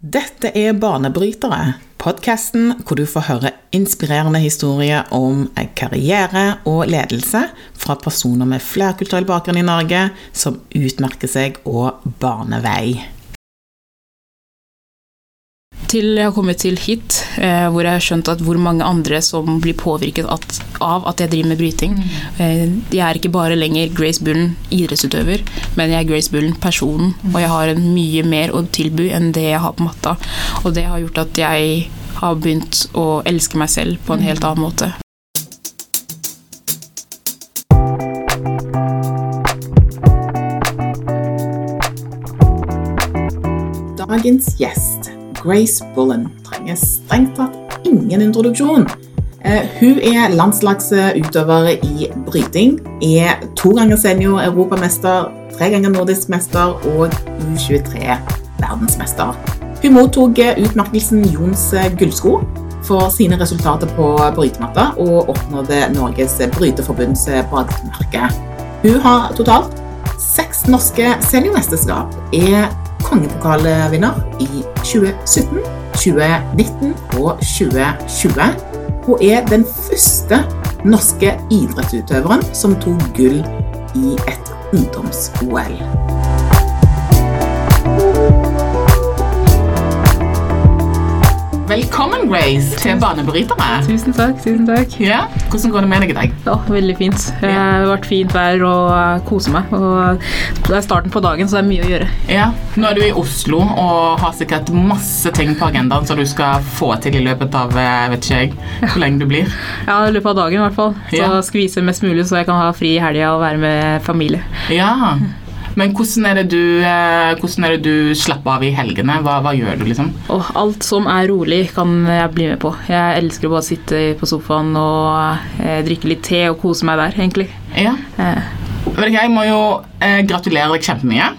Dette er Banebrytere, podkasten hvor du får høre inspirerende historier om karriere og ledelse fra personer med flerkulturell bakgrunn i Norge som utmerker seg og baner til jeg har kommet til hit, eh, hvor jeg har skjønt at hvor mange andre som blir påvirket at, av at jeg driver med bryting. Mm. Eh, jeg er ikke bare lenger Grace Bullen idrettsutøver, men jeg er Grace Bullen personen. Mm. Og jeg har en mye mer å tilby enn det jeg har på matta. Og det har gjort at jeg har begynt å elske meg selv på en helt annen måte. Dagens gjest Grace Bullen trenger strengt tatt ingen introduksjon. Eh, hun er landslagsutøver i bryting, er to ganger senior europamester, tre ganger nordisk mester og U23 verdensmester. Hun mottok utmerkelsen Jons gullsko for sine resultater på brytematta og oppnådde Norges Bryteforbunds brakemerke. Hun har totalt seks norske seniormesterskap, er kongepokalvinner i 2017, 2019 og 2020. Hun er den første norske idrettsutøveren som tok gull i et ungdoms-OL. Velkommen, Grace, til Banebrytere. Tusen takk. tusen takk. Ja, Hvordan går det med deg i dag? Ja, Veldig fint. Det har vært fint vær og koser kose meg. Og det er starten på dagen, så det er mye å gjøre. Ja, Nå er du i Oslo og har sikkert masse ting på agendaen som du skal få til i løpet av eh, vet ikke jeg, hvor lenge du blir. Ja, i løpet av dagen i hvert fall. Så ja. skvise mest mulig, så jeg kan ha fri i helga og være med familie. Ja, men hvordan er, du, eh, hvordan er det du, slapper av i helgene? Hva, hva gjør du, liksom? Oh, alt som er rolig, kan jeg bli med på. Jeg elsker å bare sitte på sofaen og eh, drikke litt te og kose meg der, egentlig. Ja. Eh. Jeg må jo eh, gratulerer deg kjempemye.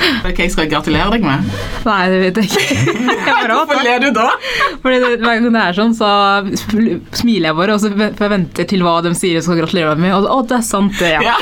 Vet du hva jeg skal gratulere deg med? Nei, det vet jeg ikke. Hvorfor ler du da? Fordi det, Hver gang det er sånn, så smiler jeg bare, og så forventer til hva de sier jeg skal gratulere deg med. Og å, det er sant, det, ja. ja.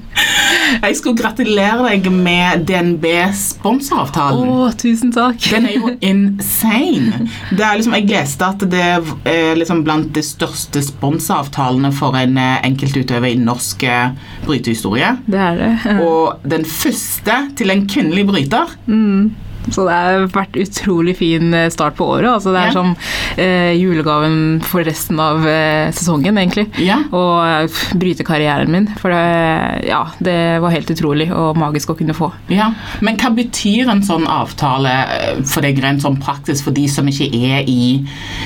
jeg skulle gratulere deg med DNB sponsoravtalen. Å, tusen takk. Den er jo insane. Det er liksom, Jeg leste at det er liksom blant de største sponsoravtalene for en eh, enkeltutøver i norsk eh, brytehistorie. Det er det. Og den første første til en kvinnelig bryter. Mm. Så det har vært utrolig fin eh, start på året. Altså det er ja. som eh, julegaven for resten av eh, sesongen, egentlig. Ja. Og bryte karrieren min. For det, ja, det var helt utrolig og magisk å kunne få. Ja, Men hva betyr en sånn avtale eh, for deg rent sånn praktisk, for de som ikke er i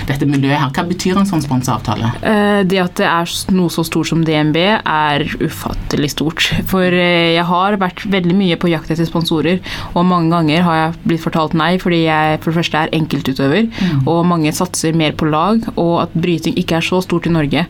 dette miljøet her? Hva betyr en sånn sponsoravtale? Eh, det at det er noe så stort som DNB, er ufattelig stort. For jeg har vært veldig mye på jakt etter sponsorer, og mange ganger har jeg blitt fortalt nei fordi jeg for det første er enkeltutøver, mm. og mange satser mer på lag, og at bryting ikke er så stort i Norge,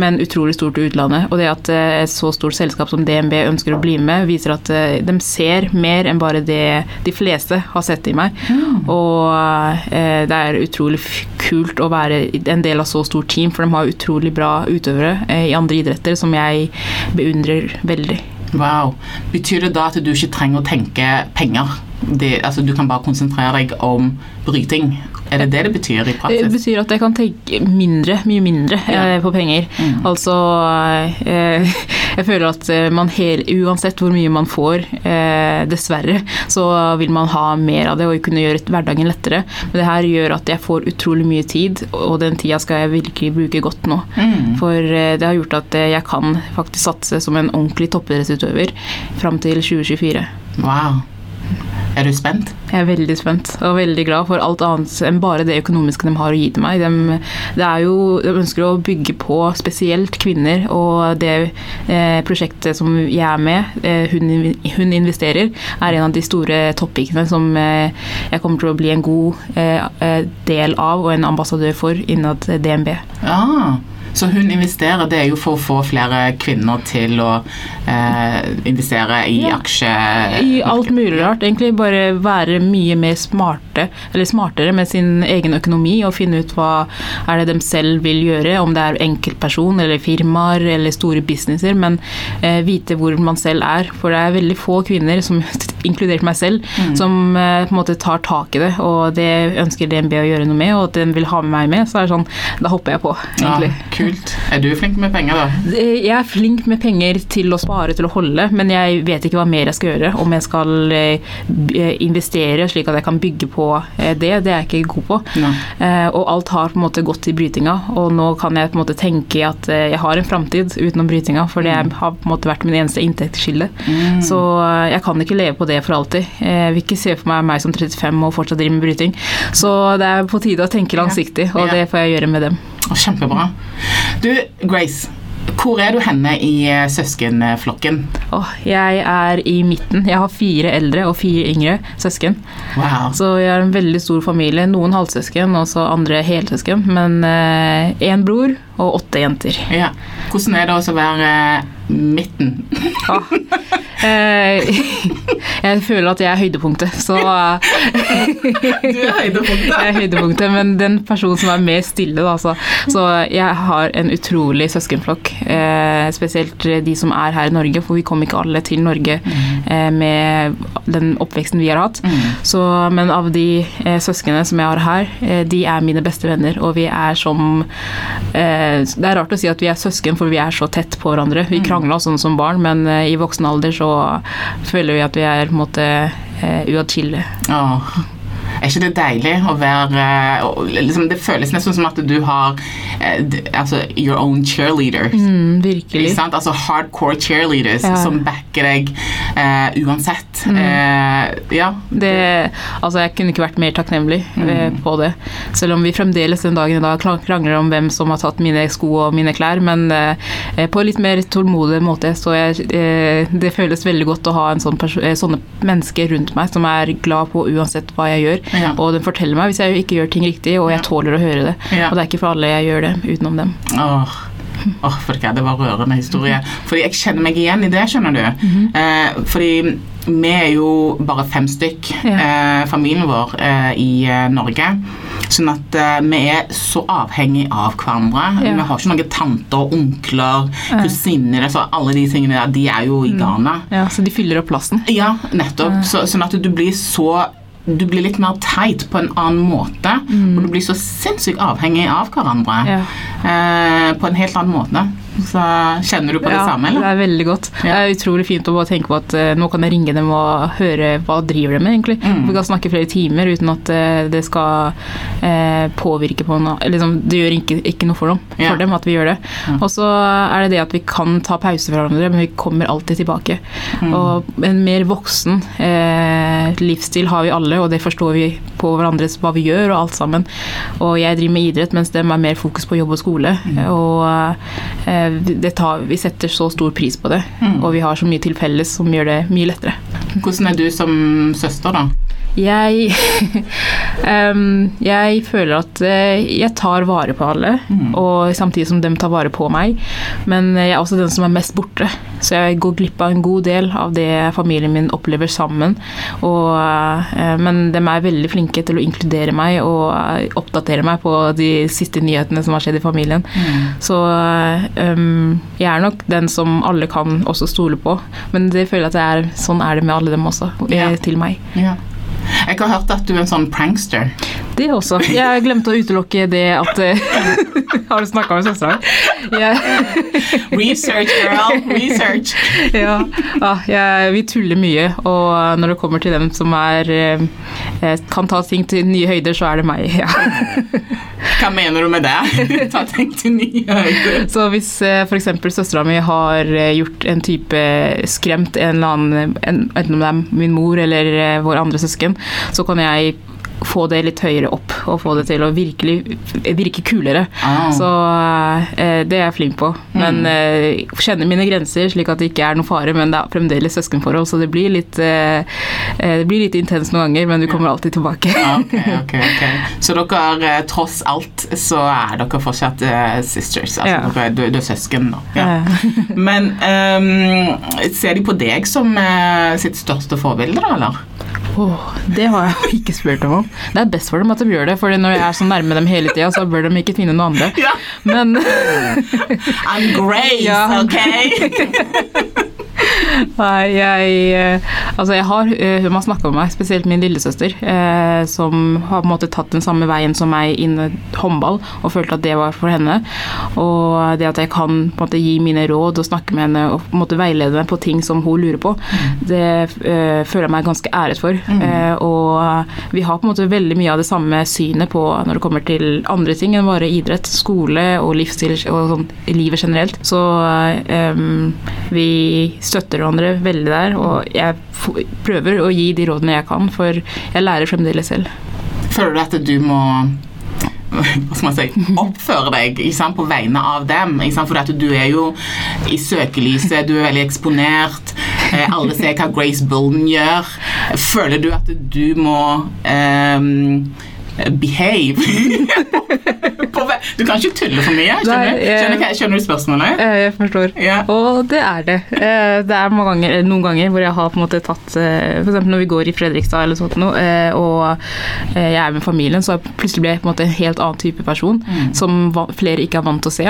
men utrolig stort i utlandet. Og det at eh, et så stort selskap som DNB ønsker å bli med, viser at eh, de ser mer enn bare det de fleste har sett i meg. Mm. Og eh, det er utrolig kult å være en del av så stort team, for de har utrolig bra utøvere i andre idretter som jeg beundrer veldig. Wow. Betyr det da at du ikke trenger å tenke penger? det, altså, du kan bare konsentrere deg om bryting. Er det det det betyr i praksis? Det betyr at jeg kan tenke mindre, mye mindre ja. Eh, på penger. Mm. Altså eh, Jeg føler at eh, man hel, uansett hvor mye man får, dessverre, så vil man ha mer av det og kunne gjøre hverdagen lettere. Men det her gjør at jeg får utrolig mye tid, og den tida skal jeg virkelig bruke godt nå. Mm. For det har gjort at jeg kan faktisk satse som en ordentlig toppidrettsutøver fram til 2024. Wow. Er du spent? Jeg er veldig spent og veldig glad for alt annet enn bare det økonomiske de har å gi til meg. De, det er jo, de ønsker å bygge på spesielt kvinner, og det eh, prosjektet som jeg er med, eh, hun, hun, investerer, er en av de store toppikene som eh, jeg kommer til å bli en god eh, eh, del av og en ambassadør for innad DNB. Ah. Så hun investerer, det er jo for å få flere kvinner til å eh, investere i ja. aksjer? I alt mulig rart, egentlig. Bare være mye mer smarte, eller smartere med sin egen økonomi og finne ut hva er det de selv vil gjøre, om det er enkeltperson eller firmaer eller store businesser, men eh, vite hvor man selv er. For det er veldig få kvinner som inkludert meg selv, Mm. som eh, på en måte tar tak i det. Og det ønsker DNB å gjøre noe med, og at den vil ha med meg med. Så er det sånn, da hopper jeg på, egentlig. Ja. Kult. Er du flink med penger, da? Jeg er flink med penger til å spare, til å holde, men jeg vet ikke hva mer jeg skal gjøre. Om jeg skal eh, eh, investere slik at jeg kan bygge på eh, det, det er jeg ikke god på. Eh, og alt har på en måte gått til brytinga, og nå kan jeg på en måte tenke at eh, jeg har en framtid utenom brytinga, for det har på en måte vært min eneste inntektskilde. Mm. Så eh, jeg kan ikke leve på det for alltid. Jeg vil ikke se for meg meg som 35 og fortsatt driver med bryting. Så det er på tide å tenke langsiktig, og det får jeg gjøre med dem. Kjempebra. Du, Grace. Hvor er du henne i eh, søskenflokken? Åh, jeg er i midten. Jeg har fire eldre og fire yngre søsken. Wow. Så jeg har en veldig stor familie. Noen halvsøsken og så andre helsøsken. Men én bror og åtte jenter. Ja. Hvordan er det å være eh, midten? Ah. Eh, jeg føler at jeg er høydepunktet, så Du er høydepunktet. Jeg er høydepunktet, men den personen som er mer stille, da, så, så jeg har en utrolig søskenflokk. Eh, spesielt de som er her i Norge, for vi kom ikke alle til Norge eh, med den oppveksten vi har hatt. Så, men av de søsknene som jeg har her, de er mine beste venner, og vi er som Det er rart å si at vi er søsken, for vi er så tett på hverandre. Vi krangla sånn som barn, men eh, i voksen alder så føler vi at vi er på en måte eh, uatskillelige. Åh. Er ikke det deilig å være eh, liksom, Det føles nesten som at du har eh, altså, your own cheerleader. Mm, virkelig. sant? Altså hardcore cheerleaders Ja. som backer deg uh, uansett. Eh, ja. Det, altså jeg kunne ikke vært mer takknemlig Mm. på det. Selv om vi fremdeles den dagen i dag krangler om hvem som har tatt mine sko og mine klær, men uh, på en litt mer tålmodig måte. Så jeg, det føles veldig godt å ha en sånn sånne mennesker rundt meg som er glad på uansett hva jeg gjør. Ja. Og den forteller meg hvis jeg ikke gjør ting riktig, og jeg Ja. tåler å høre det. Ja. Og det er ikke for alle jeg gjør det utenom dem. Åh, Åh, for det, det var rørende historie. Fordi jeg kjenner meg igjen i det, skjønner du. eh, fordi vi er jo bare fem stykk, eh, familien vår eh, i eh, Norge. Sånn at eh, vi er så avhengig av hverandre. Ja. Vi har ikke noen tanter, onkler, kusiner. så alle de tingene der, de er jo i Ghana. Ja, Så de fyller opp plassen. Ja, nettopp. Så, sånn at du blir så du blir litt mer teit på en annen måte. Og du blir så sinnssykt avhengig av hverandre. Ja. Eh, på en helt annen måte. Så kjenner du på det ja, samme, det er veldig godt. Det er utrolig fint å bare tenke på at uh, nå kan jeg ringe dem og høre hva driver de med, egentlig. Mm. Vi kan snakke flere timer uten at uh, det skal uh, påvirke på noe liksom, Det gjør ikke, ikke noe for dem, Ja. for dem at vi gjør det. Og så er det det at vi kan ta pause fra hverandre, men vi kommer alltid tilbake. Mm. Og en mer voksen livsstil har vi alle, og det forstår vi på hverandres hva vi gjør og alt sammen. Og jeg driver med idrett, mens dem er mer fokus på jobb og skole. Og eh, det tar, vi setter så stor pris på det, og vi har så mye til felles som gjør det mye lettere. Hvordan er du som søster, da? Jeg um, Jeg føler at eh, jeg tar vare på alle, og samtidig som dem tar vare på meg. Men jeg er også den som er mest borte, så jeg går glipp av en god del av det familien min opplever sammen. Og, uh, men de er veldig flinke til å inkludere meg og eh, oppdatere meg på de siste nyhetene som har skjedd i familien. Så um, jeg er nok den som alle kan også stole på, men det føler jeg at det er, sånn er det med alle dem også, Ja. til meg. Ja. Jeg har hørt at du er en sånn prankster. Det også. Jeg glemte å utelukke det at eh, Har du snakka med søstera? Jeg- Research, girl! Research! Ja, ja jeg, vi tuller mye, og når det kommer til dem som er eh, eh, kan ta ting til nye høyder, så er det meg. Ja. Hva mener du med det? Ta ting til nye høyder. Så hvis eh, f.eks. søstera mi har gjort en type skremt en eller annen, en, enten om det er min mor eller våre andre søsken, så kan jeg få det litt høyere opp og få det til å virkelig virke kulere. Ah. Så eh, det er jeg flink på. Men eh, kjenner mine grenser slik at det ikke er noe fare, men det er fremdeles søskenforhold, så det blir litt, eh, eh, det blir litt intenst noen ganger, men du kommer alltid tilbake. okay, okay, okay. Så dere, eh, tross alt, så er dere fortsatt eh, sisters? Altså, Ja. dere, er- du, du er søsken, nå. Ja. Men um, ser de på deg som sitt største forbilde, da, eller? Åh, det har jeg jo ikke spurt dem om. Det er best for dem at de gjør det, for når jeg er så nærme dem hele tida, så bør de ikke finne noe andre. Ja. Men I'm Grace, Ja. ok? Nei, jeg eh, Altså, jeg har eh, Hun har snakka med meg, spesielt min lillesøster, eh, som har på en måte tatt den samme veien som meg innen håndball, og følte at det var for henne. Og det at jeg kan på en måte gi mine råd og snakke med henne og på en måte veilede henne på ting som hun lurer på, det eh, føler jeg meg ganske æret for. Eh, og vi har på en måte veldig mye av det samme synet på når det kommer til andre ting enn bare idrett, skole og livsstil og sånn livet generelt. Så um, vi støtter hverandre veldig der, og jeg prøver å gi de rådene jeg kan, for jeg lærer fremdeles selv. Føler du at du må hva skal man si, oppføre deg sant, på vegne av dem? Ikke sant? For at du er jo i søkelyset, du er veldig eksponert. Alle ser hva Grace Bullen gjør. Føler du at du må um, behave? du kan ikke tulle for mye. Skjønner, Nei, skjønner, skjønner du spørsmålet? Eh, Jeg forstår. Ja. Og det er det. Eh, Det er ganger, noen ganger hvor jeg har på en måte tatt F.eks. For eksempel når vi går i Fredrikstad eller sånt noe, eh, og eh, jeg er med familien, så plutselig blir jeg på en måte en helt annen type person som flere ikke er vant til å se.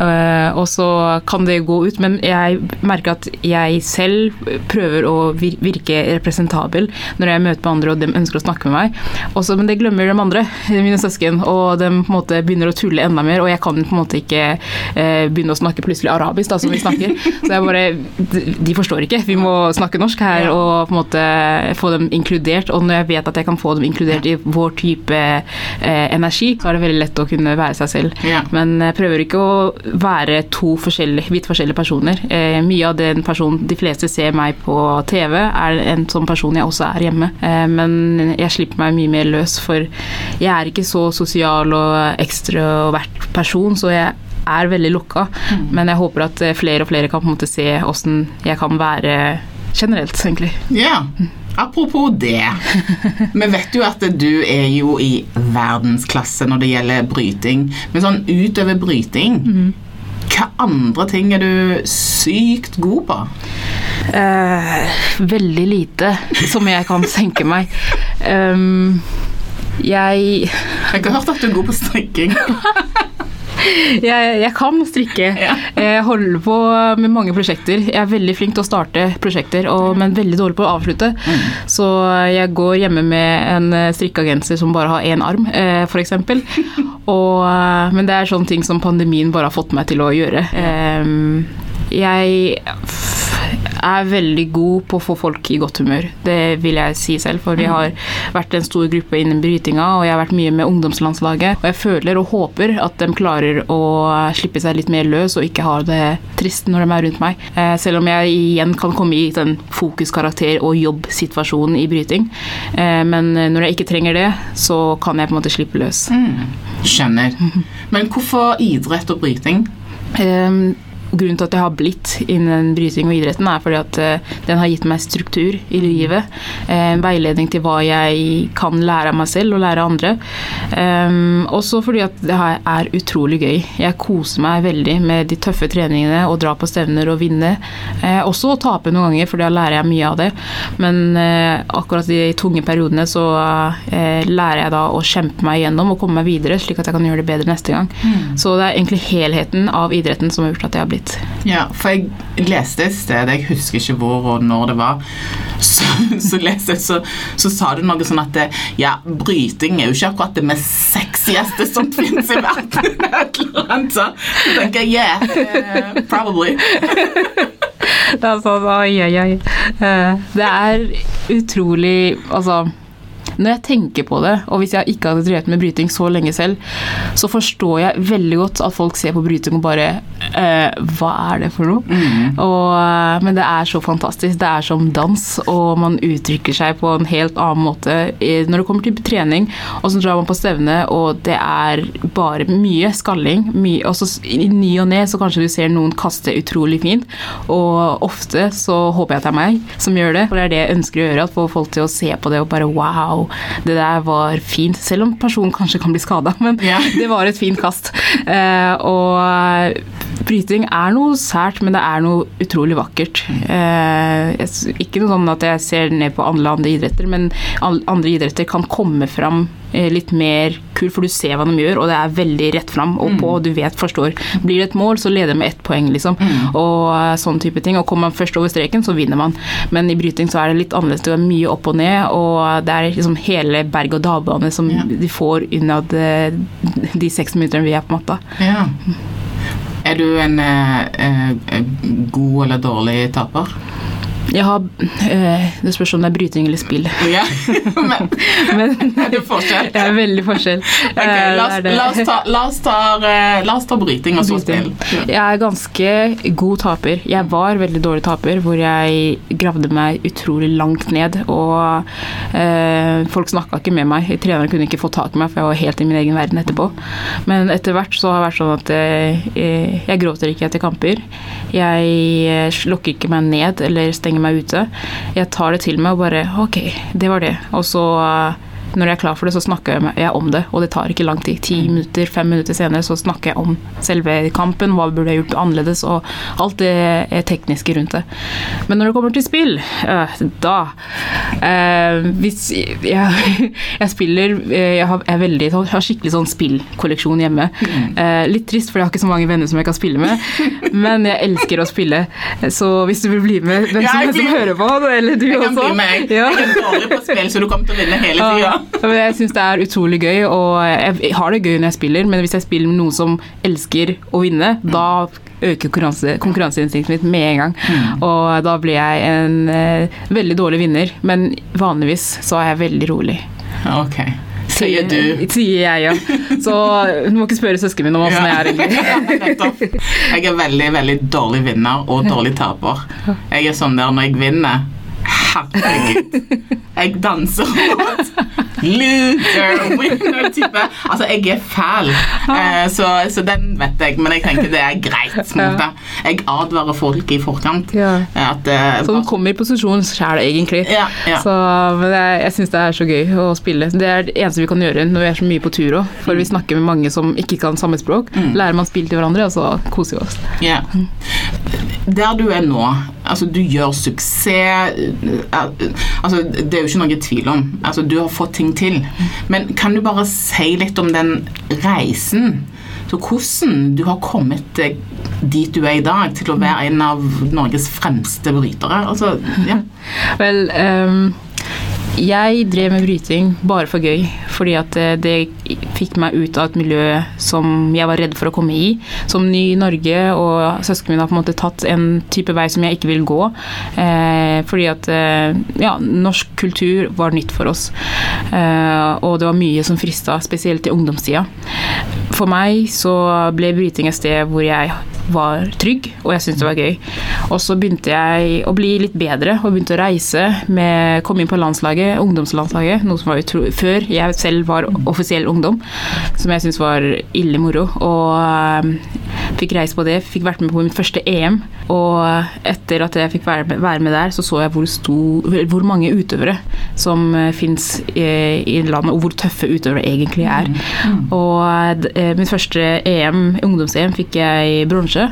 Eh, Og så kan det gå ut, men jeg merker at jeg selv prøver å virke representabel når jeg møter med andre og de ønsker å snakke med meg. Også, men det glemmer de andre, mine søsken, og de på en måte begynner å tulle enda mer, og jeg kan på en måte ikke eh, begynne å snakke plutselig arabisk, da, som vi snakker. Så jeg bare De forstår ikke. Vi må snakke norsk her og på en måte få dem inkludert. Og når jeg vet at jeg kan få dem inkludert i vår type eh, energi, så er det veldig lett å kunne være seg selv. Ja. Men jeg prøver ikke å være to forskjellige, vidt forskjellige personer. Eh, mye av den personen de fleste ser meg på TV, er en sånn person jeg også er hjemme. Eh, men jeg slipper meg mye mer løs, for jeg er ikke så sosial og ekstrovert person, så jeg er veldig lukka. Men jeg håper at eh, flere og flere kan på en måte se åssen jeg kan være generelt, egentlig. Ja. Apropos det. Vi vet jo at du er jo i verdensklasse når det gjelder bryting. Men sånn utover bryting, hva andre ting er du sykt god på? Eh, veldig lite som jeg kan tenke meg. Um, jeg, Jeg har hørt at du er god på strikking. jeg, jeg kan strikke. Ja. Jeg holder på med mange prosjekter. Jeg er veldig flink til å starte prosjekter, og, men veldig dårlig på å avslutte. Så jeg går hjemme med en strikkeagenser strikka genser som bare har én arm, eh, f.eks. Eh, men det er sånne ting som pandemien bare har fått meg til å gjøre. Jeg er veldig god på å få folk i godt humør. Det vil jeg si selv, for vi har vært en stor gruppe innen brytinga, og jeg har vært mye med ungdomslandslaget. Og jeg føler og håper at de klarer å slippe seg litt mer løs og ikke ha det trist når de er rundt meg. Eh, Selv om jeg igjen kan komme i den fokuskarakter- og jobbsituasjonen i bryting. Eh, Men når jeg ikke trenger det, så kan jeg på en måte slippe løs. Skjønner. Men hvorfor idrett og bryting? Um, grunnen til at jeg har blitt innen bryting og idretten, er fordi at eh, den har gitt meg struktur i livet. eh, En veiledning til hva jeg kan lære av meg selv og lære av andre. Um, også fordi at det her er utrolig gøy. Jeg koser meg veldig med de tøffe treningene og dra på stevner og vinne. Eh, også å tape noen ganger, for da lærer jeg mye av det. Men eh, akkurat i de tunge periodene så eh, lærer jeg da å kjempe meg igjennom og komme meg videre, slik at jeg kan gjøre det bedre neste gang. Så det er egentlig helheten av idretten som har gjort at jeg har blitt. Ja, for jeg leste et sted, jeg husker ikke hvor og når det var, så, så leste jeg, så, så sa du noe sånn at det, ja, bryting er jo ikke akkurat det mest sexieste som finnes i verden. Et eller annet. Så tenker jeg, yeah, uh, probably. Det er sånn, oi, oi, oi. Eh, Det er utrolig Altså når jeg tenker på det, og hvis jeg ikke hadde drevet med bryting så lenge selv, så forstår jeg veldig godt at folk ser på bryting og bare eh, Hva er det for noe? Og, eh, men det er så fantastisk. Det er som dans, og man uttrykker seg på en helt annen måte når det kommer til trening. Og så drar man på stevne, og det er bare mye skalling. Mye, og så i ny og ne så kanskje du ser noen kaste utrolig fint, og ofte så håper jeg at det er meg som gjør det. For det er det jeg ønsker å gjøre, at få folk til å se på det og bare wow, det der var fint. Selv om personen kanskje kan bli skada, men Ja. det var et fint kast. Uh, og bryting er noe sært, men det er noe utrolig vakkert. Eh, ikke noe sånn at jeg ser ned på alle andre idretter, men andre idretter kan komme fram eh, litt mer kul, for du ser hva de gjør, og det er veldig rett fram og på, og du vet, forstår. Blir det et mål, så leder de med ett poeng, liksom. Og eh, sånn type ting. Og kommer man først over streken, så vinner man. Men i bryting så er det litt annerledes. Det er mye opp og ned, og det er liksom hele berg-og-dal-bane som Ja. de får innad eh, de seks minuttene vi er på matta. Ja. Er du en eh, eh, god eller dårlig taper? Jeg har eh, Det spørs om det er bryting eller spill. Ja. Men Men er det forskjell? det er veldig forskjell. Ok, Eh, la, oss, la, oss ta, la, oss ta, la oss ta bryting og så spill. Jeg er ganske god taper. Jeg var veldig dårlig taper, hvor jeg gravde meg utrolig langt ned. Og eh, folk snakka ikke med meg. Treneren kunne ikke få tak i meg, for jeg var helt i min egen verden etterpå. Men etter hvert så har det vært sånn at eh, jeg gråter ikke etter kamper. Jeg eh, lukker ikke meg ned eller stenger meg ute. Jeg tar det til meg og bare Ok, det var det. Og så eh, når jeg er klar for det, så snakker jeg- om det, og det tar ikke lang tid. Ti minutter, fem minutter senere så snakker jeg om selve kampen, hva burde jeg gjort annerledes, og alt det er tekniske rundt det. Men når det kommer til spill, øh, da øh, Hvis jeg, jeg spiller øh, Jeg har, jeg veldig, jeg har skikkelig sånn spillkolleksjon hjemme. Eh, litt trist, for jeg har ikke så mange venner som jeg kan spille med, men jeg elsker å spille. Så hvis du vil bli med, hvem som, som hører på, eller du også Jeg kan bli med. Jeg, er dårlig på spill, så du kommer til å vinne hele tida. Ja, jeg syns det er utrolig gøy, og jeg har det gøy når jeg spiller, men hvis jeg spiller med noen som elsker å vinne, da øker konkurranse, konkurranseinstinktet mitt med en gang. Og da blir jeg en eh, veldig dårlig vinner, men vanligvis så er jeg veldig rolig. Ok. Sier du. Sier jeg, ja. Så du må ikke spørre søsknene min om åssen jeg er. Nettopp. Jeg er veldig, veldig dårlig vinner og dårlig taper. Jeg er sånn der når jeg vinner Herregud. Jeg danser rundt. Loser, winner type. Altså, jeg er fæl, eh, så, så den vet jeg, men jeg tenker det er greit. måte. Jeg advarer folk i forkant. Ja. eh, At, eh, Så du kommer i posisjon sjæl, egentlig. ja, ja. Så, men jeg, jeg syns det er så gøy å spille. Det er det eneste vi kan gjøre når vi er så mye på tur òg. For vi snakker med mange som ikke kan samme språk. Lærer man spill til hverandre, og så koser vi oss. Ja. Der du er nå, altså du gjør suksess altså Det er jo ikke noe tvil om. Altså Du har fått ting til. Men kan du bare si litt om den reisen? Så Hvordan du har kommet dit du er i dag, til å være en av Norges fremste brytere? Altså, ja. Vel, ehm, jeg drev med bryting bare for gøy, fordi at eh, det fikk meg ut av et miljø som jeg var redd for å komme i. Som ny i Norge, og søsknene mine har på en måte tatt en type vei som jeg ikke vil gå. Eh, fordi at eh, ja, norsk kultur var nytt for oss. Eh, og det var mye som frista, spesielt i ungdomstida. For meg så ble bryting et sted hvor jeg var trygg, og jeg syntes det var gøy. Og så begynte jeg å bli litt bedre og begynte å reise. Med, kom inn på landslaget, ungdomslandslaget, noe som var utro, før jeg selv var offisiell ungdom. Som jeg syntes var ille moro. Og eh, fikk reise på det. Fikk vært med på mitt første EM. Og etter at jeg fikk være med, være med der, så så jeg hvor, stor, hvor mange utøvere som uh, fins i, i landet, og hvor tøffe utøvere egentlig er. Og eh, mitt første EM, ungdoms-EM, fikk jeg bronse.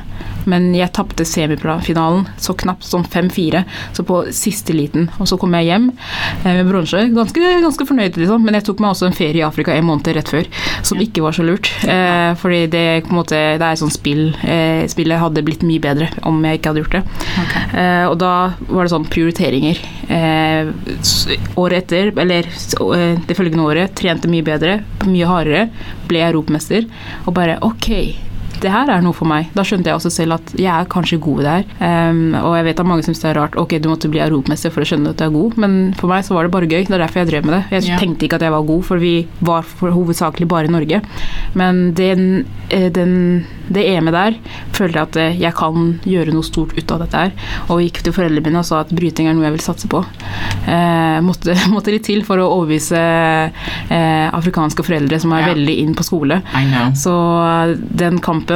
Men jeg tapte semifinalen så knapt som 5-4, så på siste liten. Og så kom jeg hjem eh, med bronse. Ganske, ganske fornøyd, liksom. Men jeg tok meg også en ferie i Afrika en måned rett før, som ikke var så lurt. Eh, fordi det, måte, det er sånn spill eh, Spillet hadde blitt mye bedre om jeg ikke hadde gjort det. Eh, og da var det sånn prioriteringer. Eh, året etter, eller eh, det følgende året, trente mye bedre, mye hardere, ble europamester, og bare OK. Det her er noe for meg. Da skjønte jeg også selv at jeg er kanskje god i det her. Ehm, og jeg vet at mange syns det er rart. Ok, du måtte bli europamester for å skjønne at du er god, men for meg så var det bare gøy. Det er derfor jeg drev med det. Jeg yeah. tenkte ikke at jeg var god, for vi var for hovedsakelig bare i Norge. Men den, eh, den, det EM-et der følte jeg at eh, jeg kan gjøre noe stort ut av dette her. Og gikk til foreldrene mine og sa at bryting er noe jeg vil satse på. Uh, måtte, måtte litt til for å overbevise uh, afrikanske foreldre som er yeah. veldig inn på skole. Så den kampen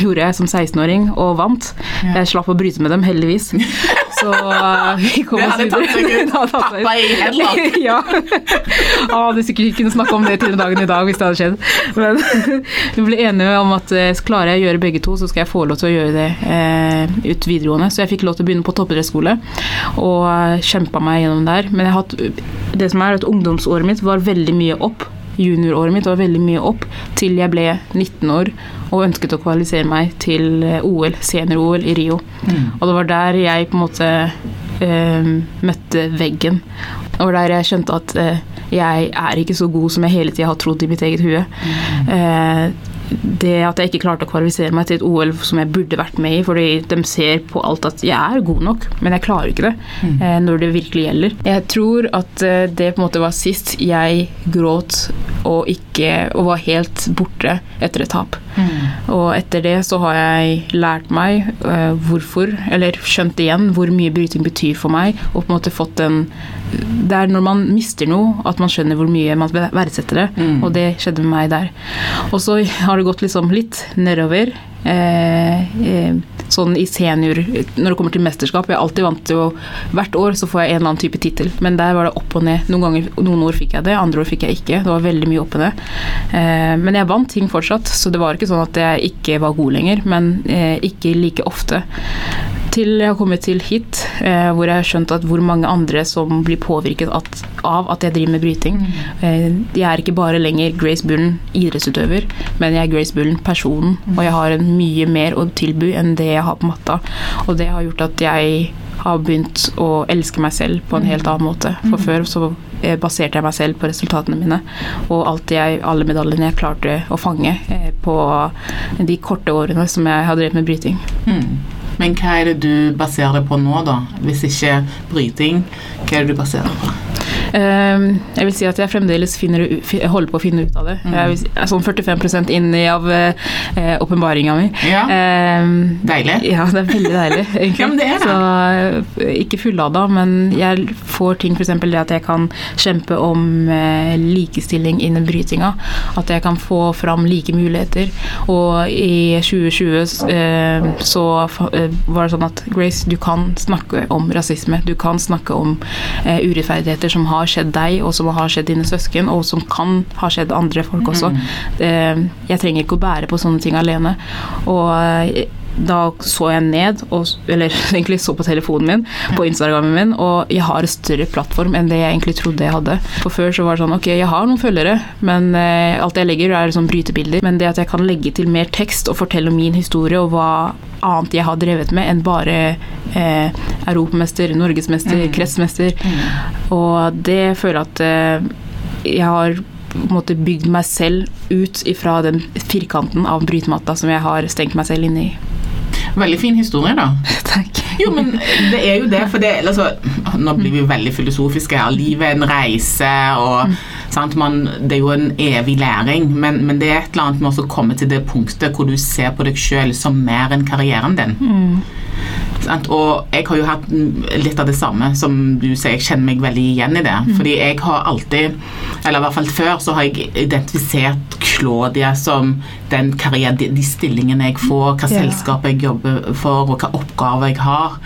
gjorde jeg som 16-åring og vant. Ja. Jeg slapp å bryte med dem, heldigvis. Så uh, vi kom oss videre. tatt seg ut. Pappa i hendene. ja. Han hadde sikkert ikke kunnet snakke om det til dagen i dag hvis det hadde skjedd. Men vi ble enige om at eh, klarer jeg å gjøre begge to, så skal jeg få lov til å gjøre det eh, ut videregående. Så jeg fikk lov til å begynne på toppidrettsskole og uh, kjempa meg gjennom der. Men jeg har hatt, det som er at ungdomsåret mitt var veldig mye opp junioråret mitt var veldig mye opp, til jeg ble 19 år og ønsket å kvalifisere meg til eh, OL, senior-OL i Rio. Mm. Og det var der jeg på en måte eh, møtte veggen. Var der jeg skjønte at eh, jeg er ikke så god som jeg hele tida har trodd i mitt eget hue. Eh, det at jeg ikke klarte å kvalifisere meg til et OL som jeg burde vært med i, fordi de ser på alt at jeg er god nok, men jeg klarer ikke det eh, når det virkelig gjelder. Jeg tror at eh, det på en måte var sist jeg gråt og ikke og var helt borte etter et tap. Og etter det så har jeg lært meg eh, hvorfor, eller skjønt igjen hvor mye bryting betyr for meg, og på en måte fått en Det er når man mister noe at man skjønner hvor mye man verdsetter det, Mm. og det skjedde med meg der. Og så har det gått liksom litt nedover. Eh, eh, sånn i senior Når det kommer til mesterskap Jeg er alltid vant til å Hvert år så får jeg en eller annen type tittel, men der var det opp og ned. Noen, ganger, noen år fikk jeg det, andre år fikk jeg ikke. Det var veldig mye opp og ned. Eh, men jeg vant ting fortsatt, så det var ikke sånn at jeg ikke var god lenger, men eh, ikke like ofte. Til jeg har kommet til hit, eh, hvor jeg har skjønt at hvor mange andre som blir påvirket at, av at jeg driver med bryting. Eh, jeg er ikke bare lenger Grace Bullen idrettsutøver, men jeg er Grace Bullen personen, og jeg har en mye mer å tilby enn det jeg har på matta. Og det har gjort at jeg har begynt å elske meg selv på en helt annen måte. For før så eh, baserte jeg meg selv på resultatene mine, og alt jeg, alle medaljene jeg klarte å fange eh, på de korte årene som jeg har drevet med bryting. Mm. Men hva er det du baserer deg på nå, da? Hvis ikke bryting, hva er det du baserer deg på? Ehm, jeg vil si at jeg fremdeles finner, holder på å finne ut av det. Jeg er sånn 45 inn i av eh, åpenbaringa mi. Ja, Ehm, deilig. ja, det er veldig deilig, egentlig. Ja, men det er det. Så eh, ikke fullada, men jeg får ting f.eks. det at jeg kan kjempe om eh, likestilling innen brytinga. At jeg kan få fram like muligheter. Og i 2020 eh, så var det sånn at Grace, du kan snakke om rasisme. Du kan snakke om urettferdigheter som har skjedd deg, og som har skjedd dine søsken, og som kan ha skjedd andre folk også. Eh, jeg trenger ikke å bære på sånne ting alene. Og eh, da så jeg ned, og, eller egentlig så på telefonen min, på Instagramen min, og jeg har en større plattform enn det jeg egentlig trodde jeg hadde. For før så var det sånn ok, jeg har noen følgere, men eh, alt jeg legger er sånn brytebilder. Men det at jeg kan legge til mer tekst og fortelle om min historie og hva annet jeg har drevet med enn bare eh, europamester, norgesmester, kretsmester. Og det føler jeg at eh, jeg har måte bygd meg selv ut ifra den firkanten av brytematta som jeg har stengt meg selv inne i. Veldig fin historie, da. Takk. Jo, men det er jo det, for det altså, Nå blir vi veldig filosofiske her. Livet er en reise, og sant, man, det er jo en evig læring. Men, men det er et eller annet med å komme til det punktet hvor du ser på deg sjøl som mer enn karrieren din. Sant? Og jeg har jo hatt litt av det samme som du sier, jeg kjenner meg veldig igjen i det. Fordi jeg har alltid, eller i hvert fall før, så har jeg identifisert Claudia som den karriere, de, de stillingene jeg får, hva yeah. selskap jeg jobber for, og hva oppgaver jeg har.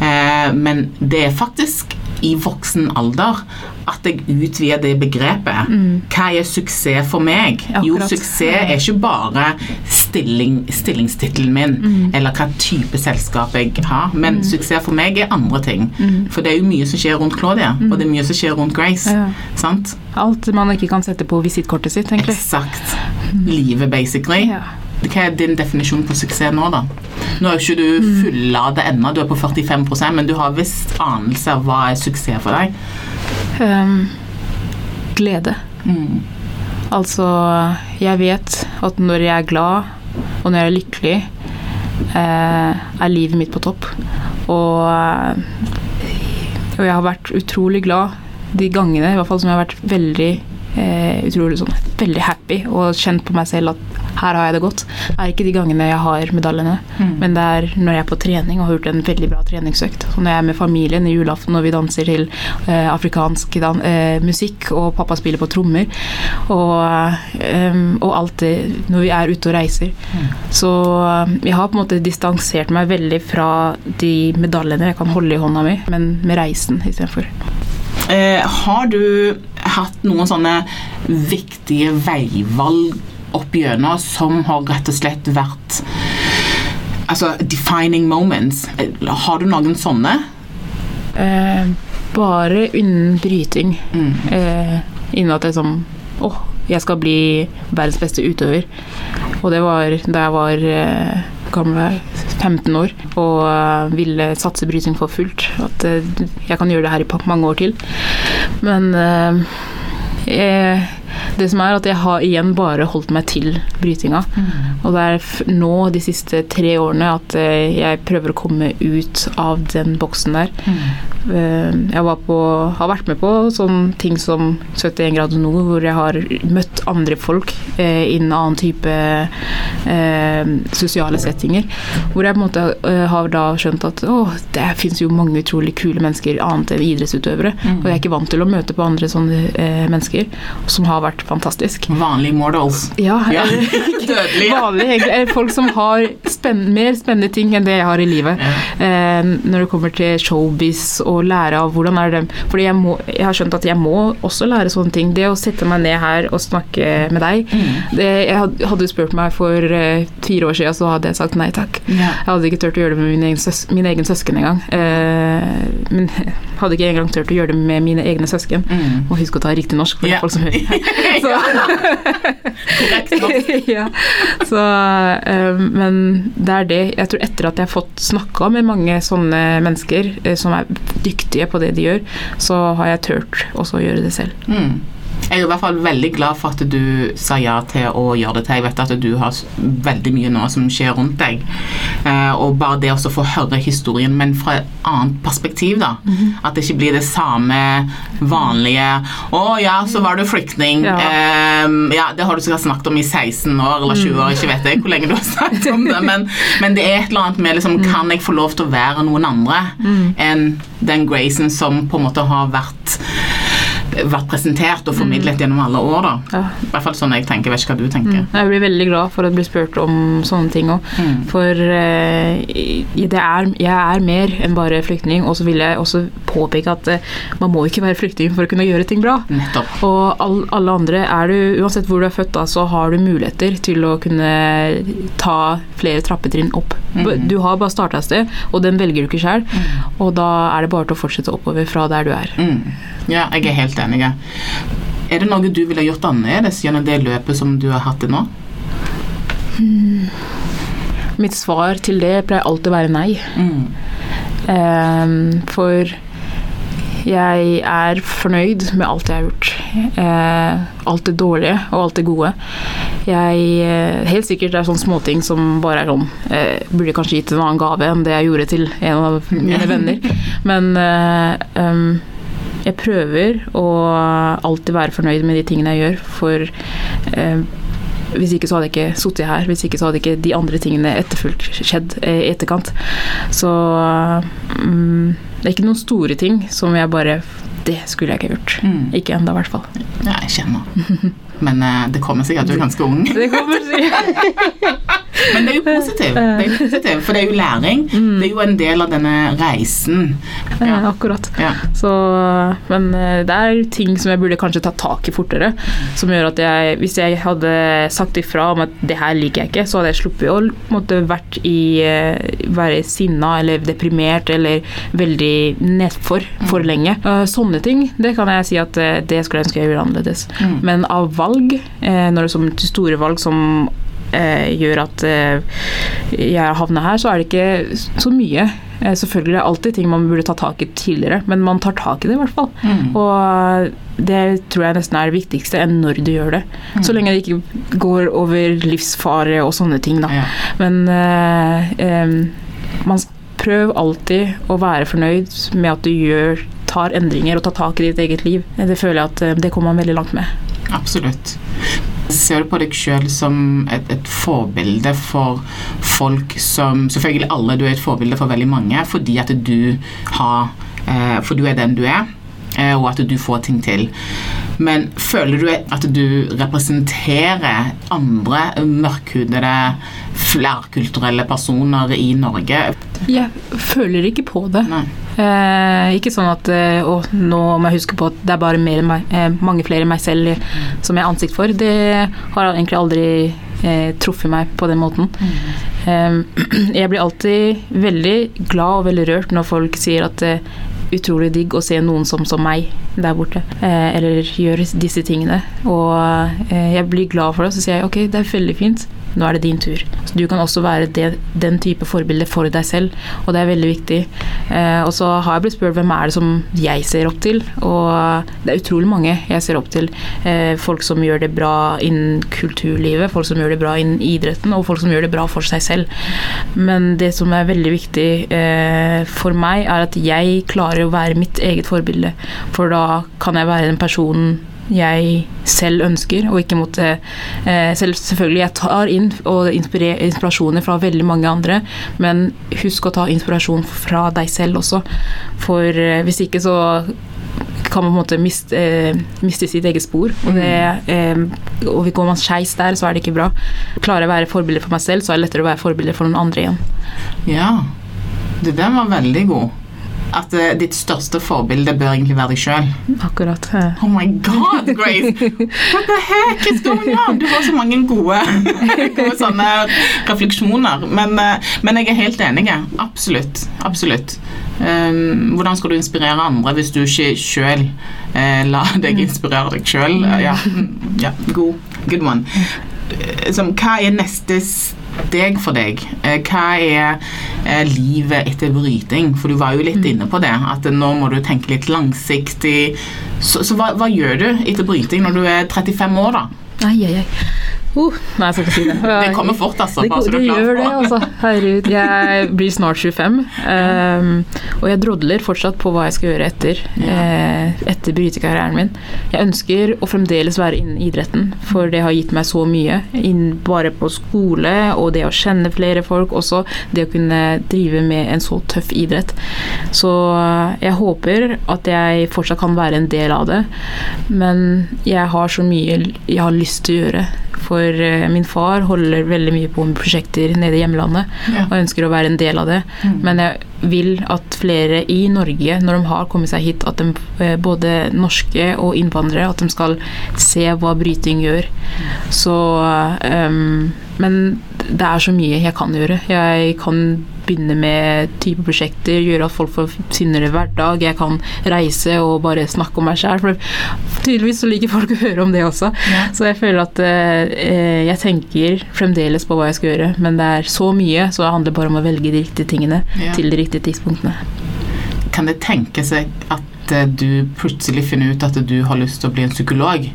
Eh, men det er faktisk i voksen alder at jeg utvider det begrepet. Hva er suksess for meg? Jo, suksess er ikke bare stilling, stillingstittelen min, eller hva type selskap jeg har, men suksess for meg er andre ting. For det er jo mye som skjer rundt Claudia, og det er mye som skjer rundt Grace. Ja. Sant? Alt man ikke kan sette på visittkortet sitt, egentlig. Eksakt. Livet, basically. Ja. Hva er din definisjon på suksess nå, da? Nå er jo ikke du fullada ennå, du er på 45% men du har visst anelse av hva er suksess for deg. Um, glede. Mm. Altså, jeg vet at når jeg er glad, og når jeg er lykkelig, eh, er livet mitt på topp. Og, og jeg har vært utrolig glad de gangene, i hvert fall som jeg har vært veldig eh, utrolig sånn, veldig happy og kjent på meg selv at her har jeg det godt. Det er ikke de gangene jeg har medaljene, men det er når jeg er på trening og har gjort en veldig bra treningsøkt. Så når jeg er med familien i julaften og vi danser til eh, afrikansk dan eh, musikk, og pappa spiller på trommer, og, eh, og alltid når vi er ute og reiser. Så eh, jeg har på en måte distansert meg veldig fra de medaljene jeg kan holde i hånda mi, men med reisen istedenfor. Eh, har du hatt noen sånne viktige veivalg opp gjennom som har rett og slett vært Altså defining moments? Har du noen sånne? Eh, bare innen bryting. Mm. Eh, innen at jeg Å, åh, jeg skal bli verdens beste utøver. Og det var da jeg var eh, gammel, 15 år og eh, ville satse bryting for fullt. At eh, jeg kan gjøre det her i mange år til. Men eh, jeg, det som er at jeg har igjen bare holdt meg til brytinga. Og det er nå de siste tre årene at eh, jeg prøver å komme ut av den boksen der. Eh, Jeg var på, har vært med på sånne ting som 71 grader nord, hvor jeg har møtt andre folk eh, innen annen type eh, sosiale settinger. Hvor jeg på en måte eh, har da skjønt at å, det fins jo mange utrolig kule mennesker annet enn idrettsutøvere. Og jeg er ikke vant til å møte på andre sånne eh, mennesker, som har vært fantastisk. Vanlige models. Ja, Ja. Dødelige. Vanlige, Folk som har spenn mer spennende ting enn det jeg har i livet. Eh, når det kommer til showbiz og lære av hvordan er det Fordi jeg, må, jeg har skjønt at jeg må også lære sånne ting. Det å sette meg ned her og snakke med deg det, jeg Hadde du spurt meg for uh, fire år siden, så hadde jeg sagt nei takk. Ja. Jeg hadde ikke turt å gjøre det med min egen, søs min egen søsken engang. Uh, men hadde ikke engang turt å gjøre det med mine egne søsken. Mm. Og husk å ta riktig norsk for Ja. folk som hører. Norsk. ja. Så, uh, men det er det. Jeg tror etter at jeg har fått snakka med mange sånne mennesker som er dyktige på det de gjør, så har jeg turt også å gjøre det selv. Mm. Jeg er i hvert fall veldig glad for at du sa ja til å gjøre det til. Jeg vet at du har veldig mye nå som skjer rundt deg. Eh, og bare det å få høre historien, men fra et annet perspektiv, da. At det ikke blir det samme vanlige 'Å ja, så var du flyktning'. Ja. Eh, ja, det har du sikkert snakket om i 16 år eller 20 år, ikke vet jeg hvor lenge du har snakket om det, men, men det er et eller annet med liksom, Kan jeg få lov til å være noen andre enn den Grayson som på en måte har vært vært presentert og formidlet gjennom alle år. da. Ja. I hvert fall sånn jeg tenker. Jeg vet ikke hva du tenker. Jeg blir veldig glad for å bli spurt om sånne ting òg. Mm. For eh, det er, jeg er mer enn bare flyktning. Og så vil jeg også påpeke at eh, man må ikke være flyktning for å kunne gjøre ting bra. Nettopp. Og all, alle andre er du, Uansett hvor du er født, da, så har du muligheter til å kunne ta flere trappetrinn opp. Mhm. Du har bare starta et sted, og den velger du ikke sjøl. Og da er det bare til å fortsette oppover fra der du er. Mm. Ja, jeg er helt enig. Er det noe du ville gjort annerledes gjennom det løpet som du har hatt til nå? Mitt svar til det pleier alltid å være nei. Mm. Um, for jeg er fornøyd med alt jeg har gjort. Uh, alt det dårlige og alt det gode. Jeg eh, Helt sikkert det er sånne småting som bare er sånn eh, Burde kanskje gitt en annen gave enn det jeg gjorde til en av mine venner. Men eh, em, jeg prøver å alltid være fornøyd med de tingene jeg gjør, for eh, hvis ikke så hadde jeg ikke sittet her. Hvis ikke så hadde ikke de andre tingene etterfulgt skjedd eh, i etterkant. Så mm, det er ikke noen store ting som jeg bare Det skulle jeg ikke gjort. Mm. Ikke ennå, i hvert fall. Ja, jeg kjenner. Men eh, det kommer sikkert. Du er ganske ung. Det kommer sikkert. Men det er jo positivt. Positivt, for det er jo læring. Det er jo en del av denne reisen. Ja, akkurat. Ja. Så, men eh, det er ting som jeg burde kanskje ta tak i fortere. Som gjør at jeg, hvis jeg hadde sagt ifra om at det her liker jeg ikke, så hadde jeg sluppet å måtte vært i eh, være sinna eller deprimert eller veldig nedfor for lenge. Eh, Sånne ting, det kan jeg si at det skulle jeg ønske jeg gjorde annerledes. Mm. Men av valg, eh, når det er som store valg som eh, gjør at eh, jeg havner her, så er det ikke så mye. Eh, selvfølgelig er det alltid ting man burde ta tak i tidligere, men man tar tak i det i hvert fall. Mm. Og det tror jeg nesten er det viktigste enn når du gjør det. Så lenge det ikke går over livsfare og sånne ting, da. Ja. Men eh, eh, man prøv alltid å være fornøyd med at du gjør, tar endringer og tar tak i ditt eget liv. Det føler jeg at eh, det kommer man veldig langt med. Absolutt. Ser du på deg sjøl som et, et forbilde for folk som Selvfølgelig alle, du er et forbilde for veldig mange fordi at du har eh, For du er den du er, eh, og at du får ting til. Men føler du at du representerer andre mørkhudede, flerkulturelle personer i Norge? Jeg føler ikke på det. Eh, ikke sånn at eh, å, nå må jeg huske på at det er bare mer, eh, mange flere enn meg selv som jeg har ansikt for. Det har egentlig aldri eh, truffet meg på den måten. Eh, jeg blir alltid veldig glad og veldig rørt når folk sier at er utrolig digg å se noen som som meg. der borte. Eh, eller gjør disse tingene. Og eh, jeg blir glad for det, så sier jeg ok, det er veldig fint. Nå er det din tur. Så du kan også være det, den type forbilde for deg selv, og det er veldig viktig. Eh, og så har jeg blitt spurt hvem er det som jeg ser opp til, og det er utrolig mange jeg ser opp til. Eh, folk som gjør det bra innen kulturlivet, folk som gjør det bra innen idretten, og folk som gjør det bra for seg selv. Men det som er veldig viktig eh, for meg, er at jeg klarer å være mitt eget forbilde. For da kan jeg være den personen jeg selv ønsker, og ikke måtte eh, selv, Selvfølgelig, jeg tar inn og inspirasjoner fra veldig mange andre, men husk å ta inspirasjon fra deg selv også. For eh, hvis ikke så kan man på en måte miste, eh, miste sitt eget spor. Og, det, eh, og går man skeis der, så er det ikke bra. Klarer jeg å være forbilde for meg selv, så er det lettere å være forbilde for noen andre igjen. Ja, det der var veldig god at uh, ditt største forbilde bør egentlig være deg sjøl. Akkurat. Oh my god, Grace! What the heck is going on? Du har så mange gode, gode sånne refleksjoner. Men, uh, men, jeg er helt enig. Absolutt. Absolutt. Um, hvordan skal du inspirere andre hvis du ikke sjøl uh, lar deg mm. inspirere deg sjøl? ja. ja, god. Good one. Som, hva er neste steg for deg? Eh, hva er eh, livet etter bryting? For du var jo litt mm. inne på det, at nå må du tenke litt langsiktig. Så, så hva, hva, gjør du etter bryting når du er 35 år, da? Ai, ai, ai. Uh, nei, jeg skal ikke si det. Det kommer fort, altså. Det, det gjør det, altså. Herregud. Jeg blir snart 25, um, og jeg drodler fortsatt på hva jeg skal gjøre etter, uh, etter brytekarrieren min. Jeg ønsker å fremdeles være innen idretten, for det har gitt meg så mye. Inn, bare på skole og det å kjenne flere folk, også det å kunne drive med en så tøff idrett. Så uh, jeg håper at jeg fortsatt kan være en del av det, men jeg har så mye jeg har lyst til å gjøre. For eh, min far holder veldig mye på med prosjekter nede i hjemlandet ja. og ønsker å være en del av det. Mm. Men jeg vil at flere i Norge, når de har kommet seg hit, at de, eh, både norske og innvandrere, at de skal se hva bryting gjør. Så um, Men det er så mye jeg kan gjøre. Jeg kan begynne med type prosjekter, gjøre at folk får sinnere hverdag. Jeg kan reise og bare snakke om meg sjæl. for tydeligvis så liker folk å høre om det også. Ja. Så jeg føler at eh, jeg tenker fremdeles på hva jeg skal gjøre, men det er så mye, så det handler bare om å velge de riktige tingene ja. til de riktige tidspunktene. Kan det tenke seg at eh, du plutselig finner ut at du har lyst til å bli en psykolog?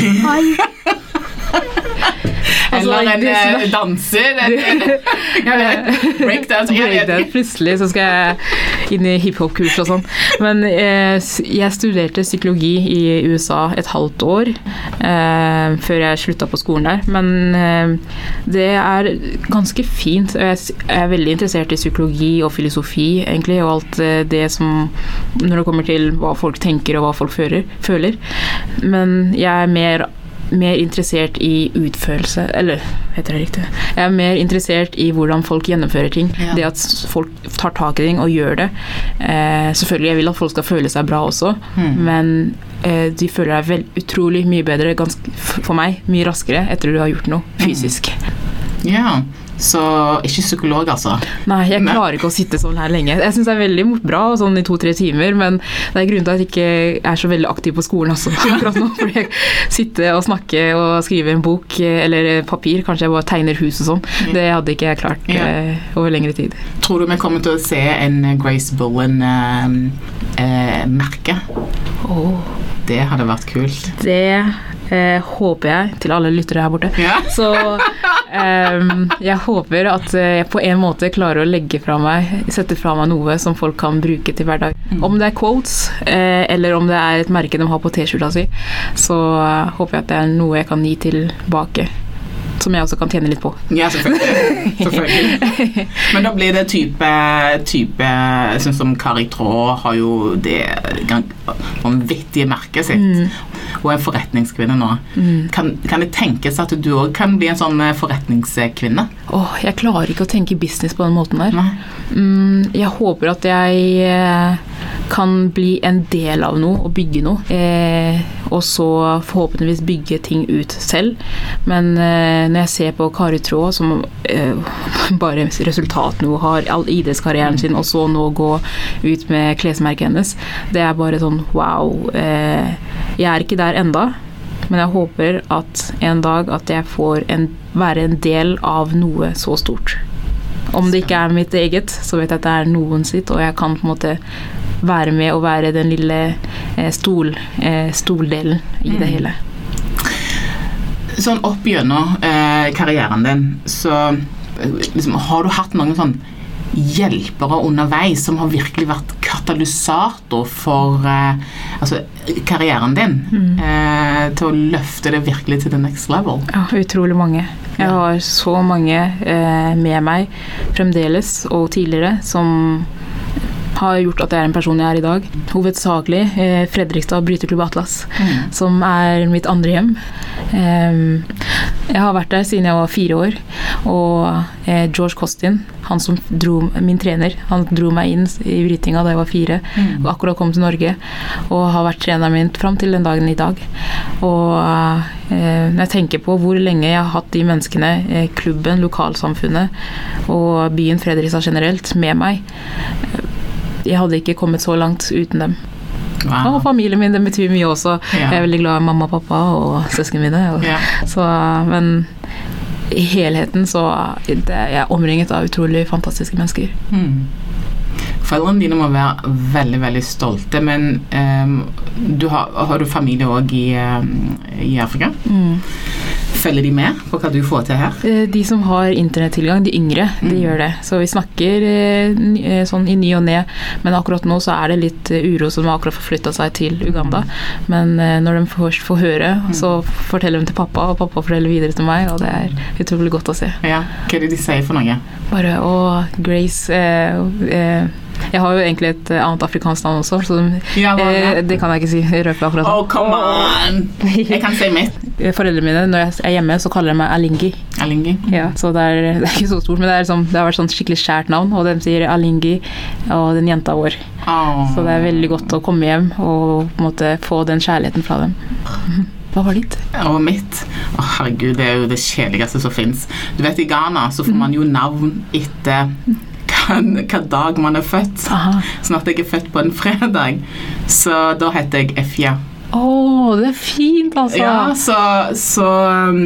Nei. Altså, Eller en det, eh, danser. Breakdance. Breakdance. Plutselig så skal jeg inn i hiphop-kurs og sånn. Men eh, jeg studerte psykologi i USA et halvt år eh, før jeg slutta på skolen der. Men eh, det er ganske fint. Jeg er veldig interessert i psykologi og filosofi, egentlig, og alt eh, det som Når det kommer til hva folk tenker og hva folk føler. Men jeg er mer mer interessert i utførelse Eller heter det riktig? Jeg er mer interessert i hvordan folk gjennomfører ting. Ja. Det at folk tar tak i ting og gjør det. Eh, selvfølgelig, jeg vil at folk skal føle seg bra også, mm. men eh, de føler deg vel, utrolig mye bedre, ganske, for meg, mye raskere etter du har gjort noe hmm. fysisk. Mm. Ja, så ikke psykolog, altså? Nei, jeg klarer ikke å sitte sånn her lenge. Jeg syns det er veldig bra sånn i to-tre timer, men det er grunnen til at jeg ikke er så veldig aktiv på skolen også akkurat nå. Fordi jeg sitter og snakker og skriver en bok eller papir, kanskje jeg bare tegner hus og sånn. Det hadde ikke jeg klart ja. eh, over lengre tid. Tror du vi kommer til å se en Grace Bullen-merke? Uh, uh, oh. Det hadde vært kult. Det eh, håper jeg, til alle lyttere her borte. Ja. Så jeg håper at jeg på en måte klarer å legge fra meg, sette fra meg noe som folk kan bruke til hverdag. Mm. Om det er quotes, eh, eller om det er et merke de har på T-skjorta si, så uh, håper jeg at det er noe jeg kan gi tilbake som jeg også kan tjene litt på. Ja, selvfølgelig. selvfølgelig. Men da blir det type, type Sånn som Kari Traa har jo det vanvittige merket sitt. Mm. Og er forretningskvinne nå. Mm. Kan, kan, det tenkes at du òg kan bli en sånn eh, forretningskvinne? Åh, jeg klarer ikke å tenke business på den måten der. Mm, jeg håper at jeg eh, kan bli en del av noe og bygge noe. Eh, og så forhåpentligvis bygge ting ut selv. Men eh, når jeg ser på Kari Traa, som eh, bare resultatene hun har, all idrettskarrieren sin, og så nå gå ut med klesmerket hennes, det er bare sånn wow. Eh, jeg er ikke der enda. Men jeg håper at en dag at jeg får en, være en del av noe så stort. Om det ikke er mitt eget, så vet jeg at det er noen sitt, og jeg kan på en måte være med og være den lille eh, stol, eh, stoldelen i det hele. Sånn opp gjennom eh, karrieren din, så eh, liksom, har du hatt noen sånn hjelpere underveis som har virkelig vært katalysator for eh, altså, karrieren din. Eh, til å løfte det virkelig til the next level. Ja, utrolig mange. Jeg har så mange eh, med meg fremdeles og tidligere som har gjort at jeg er en person jeg er i dag. Hovedsakelig eh, Fredrikstad bryteklubb Atlas, som er mitt andre hjem. Em, jeg har vært der siden jeg var fire år, og eh, George Costin, han som dro, min trener, han dro meg inn i brytinga da jeg var fire, og akkurat kom til Norge, og har vært treneren min fram til den dagen i dag. Og eh, når jeg tenker på hvor lenge jeg har hatt de menneskene, eh, klubben, lokalsamfunnet og byen Fredrikstad generelt, med meg, jeg hadde ikke kommet så langt uten dem. Og familien min, det betyr mye også. Ja. Jeg er veldig glad i mamma og pappa og søsknene mine. Og, Ja. så, men i helheten så det, jeg er omringet av utrolig fantastiske mennesker. Mm. Foreldrene dine må være veldig veldig stolte, men um, du har, har du familie òg i, um, i Afrika? Følger de med på hva du får til her? Eh, De som har internettilgang, de yngre, de Mm. gjør det. Så vi snakker eh, eh, sånn i ny og ne, men akkurat nå så er det litt uro som har akkurat forflytta seg til Uganda. Men når de først får høre, så forteller de til pappa, og pappa forteller videre til meg, og det er utrolig godt å se. Ja, Hva er det de sier for noe? Bare å, Grace eh, eh, Jeg har jo egentlig et eh, annet afrikansk navn også, så Ja, hva eh, det? kan jeg ikke si. Røpe akkurat Oh, come on! Jeg kan si mitt. Foreldrene mine, når jeg er hjemme, så kaller de meg Alingi. Alingi. Ja, så det er, det er ikke så stort, men det, er liksom, det har vært sånn skikkelig skjært navn, og de sier Alingi og den jenta vår. Oh. Så det er veldig godt å komme hjem og på en måte få den kjærligheten fra dem. Hva var ditt? Og mitt Å herregud, det er jo det kjedeligste som fins. Du vet, I Ghana så får man jo navn etter hva dag man er født. Aha. Sånn at jeg er født på en fredag, så da heter jeg Efja. Å, det er fint, altså! Ja, så, så um,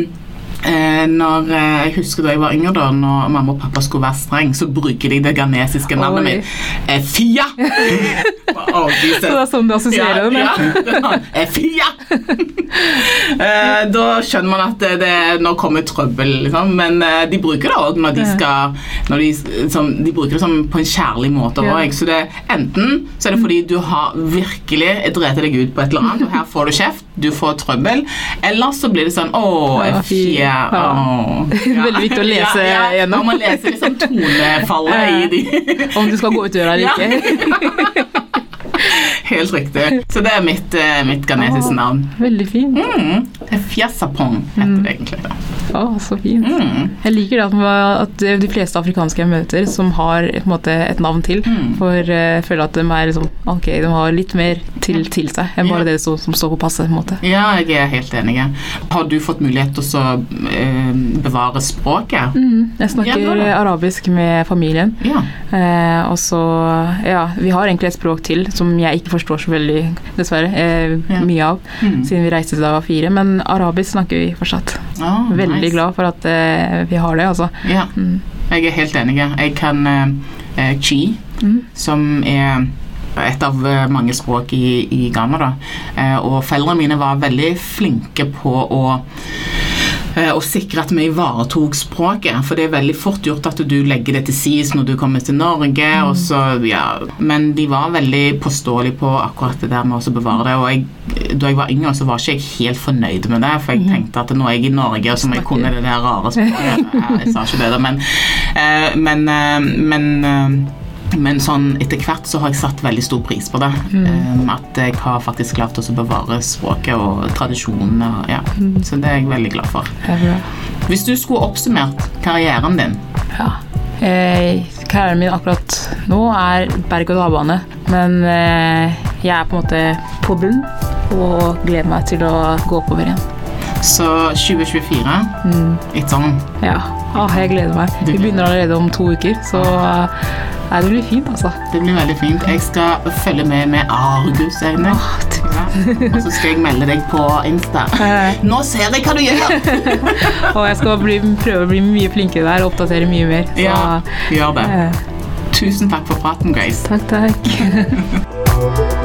eh, når eh, Jeg husker da jeg var yngre, da når mamma og pappa skulle være streng, så bruker de det ghanesiske navnet mitt. Fia! oh, Så det er sånn du assosierer ja, Ja. ja, det er sånn, Efia! Eh, da skjønner man at det, det, nå kommer trøbbel, liksom. Men eh, de bruker det òg når de skal når de, som, de bruker det som på en kjærlig måte Ja. òg. Så det, enten så er det fordi du har virkelig drept deg ut på et eller annet, og her får du kjeft, du får trøbbel, eller så blir det sånn Å, Ja, fy. Ja. Veldig viktig å lese ja, ja, gjennom. Man lese liksom tonefallet i de Om du skal gå ut døra eller ikke. Helt riktig. Så det er mitt, eh, mitt ganesiske navn. Veldig fint. Mm. Fiasapong heter det egentlig. Å, oh, så fint. Mm. Jeg liker det at, at de fleste afrikanske jeg møter, som har måte, et navn til, Mm. for uh, jeg føler at de er liksom Ok, de har litt mer til, til seg enn bare yeah. det som, som står på passet. på. Ja, jeg er helt enig. Har du fått mulighet til å så, eh, bevare språket? Mm, jeg snakker Ja, arabisk med familien. Ja. Uh, og så Ja, vi har egentlig et språk til som jeg ikke forstår så veldig, dessverre, Ja. mye av, Mm. siden vi reiste da jeg var fire. Men arabisk snakker vi fortsatt. Oh, Veldig nice. glad for at uh, vi har det, altså. Ja, Mm. jeg er helt enig. Jeg kan eh, eh, chi, Mm. som er et av eh, mange språk i, i Ghana. Da. Eh, og foreldrene mine var veldig flinke på å eh, å sikre at vi ivaretok språket. For det er veldig fort gjort at du legger det til side når du kommer til Norge. Og så, ja. Men de var veldig påståelige på akkurat det der med å bevare det. Og jeg, da jeg var yngre, så var ikke jeg helt fornøyd med det. For jeg tenkte at nå er jeg i Norge, og så må jeg kunne det der rare språket. Jeg sa ikke det, da, men, eh, men, eh, men eh, men sånn etter hvert så har jeg satt veldig stor pris på det. Eh, at jeg har faktisk klart å bevare språket og tradisjonene. Ja. Mm. Så det er jeg veldig glad for. Hvis du skulle oppsummert karrieren din Ja. Eh, karrieren min akkurat nå er berg-og-dal-bane. Men eh, jeg er på en måte på bunn og gleder meg til å gå oppover igjen. Så 2024, it's on. Ja, ah, jeg gleder meg. Vi begynner allerede om to uker, så eh, nei, det blir fint, altså. Det blir veldig fint. Jeg skal følge med med argusøyne. Åh, Ja. Og så skal jeg melde deg på Insta. Eh. Nå ser jeg hva du gjør! Og jeg skal bli, prøve å bli mye flinkere der og oppdatere mye mer. Så, Ja, gjør det. eh, Tusen takk for praten, Grace. takk, takk.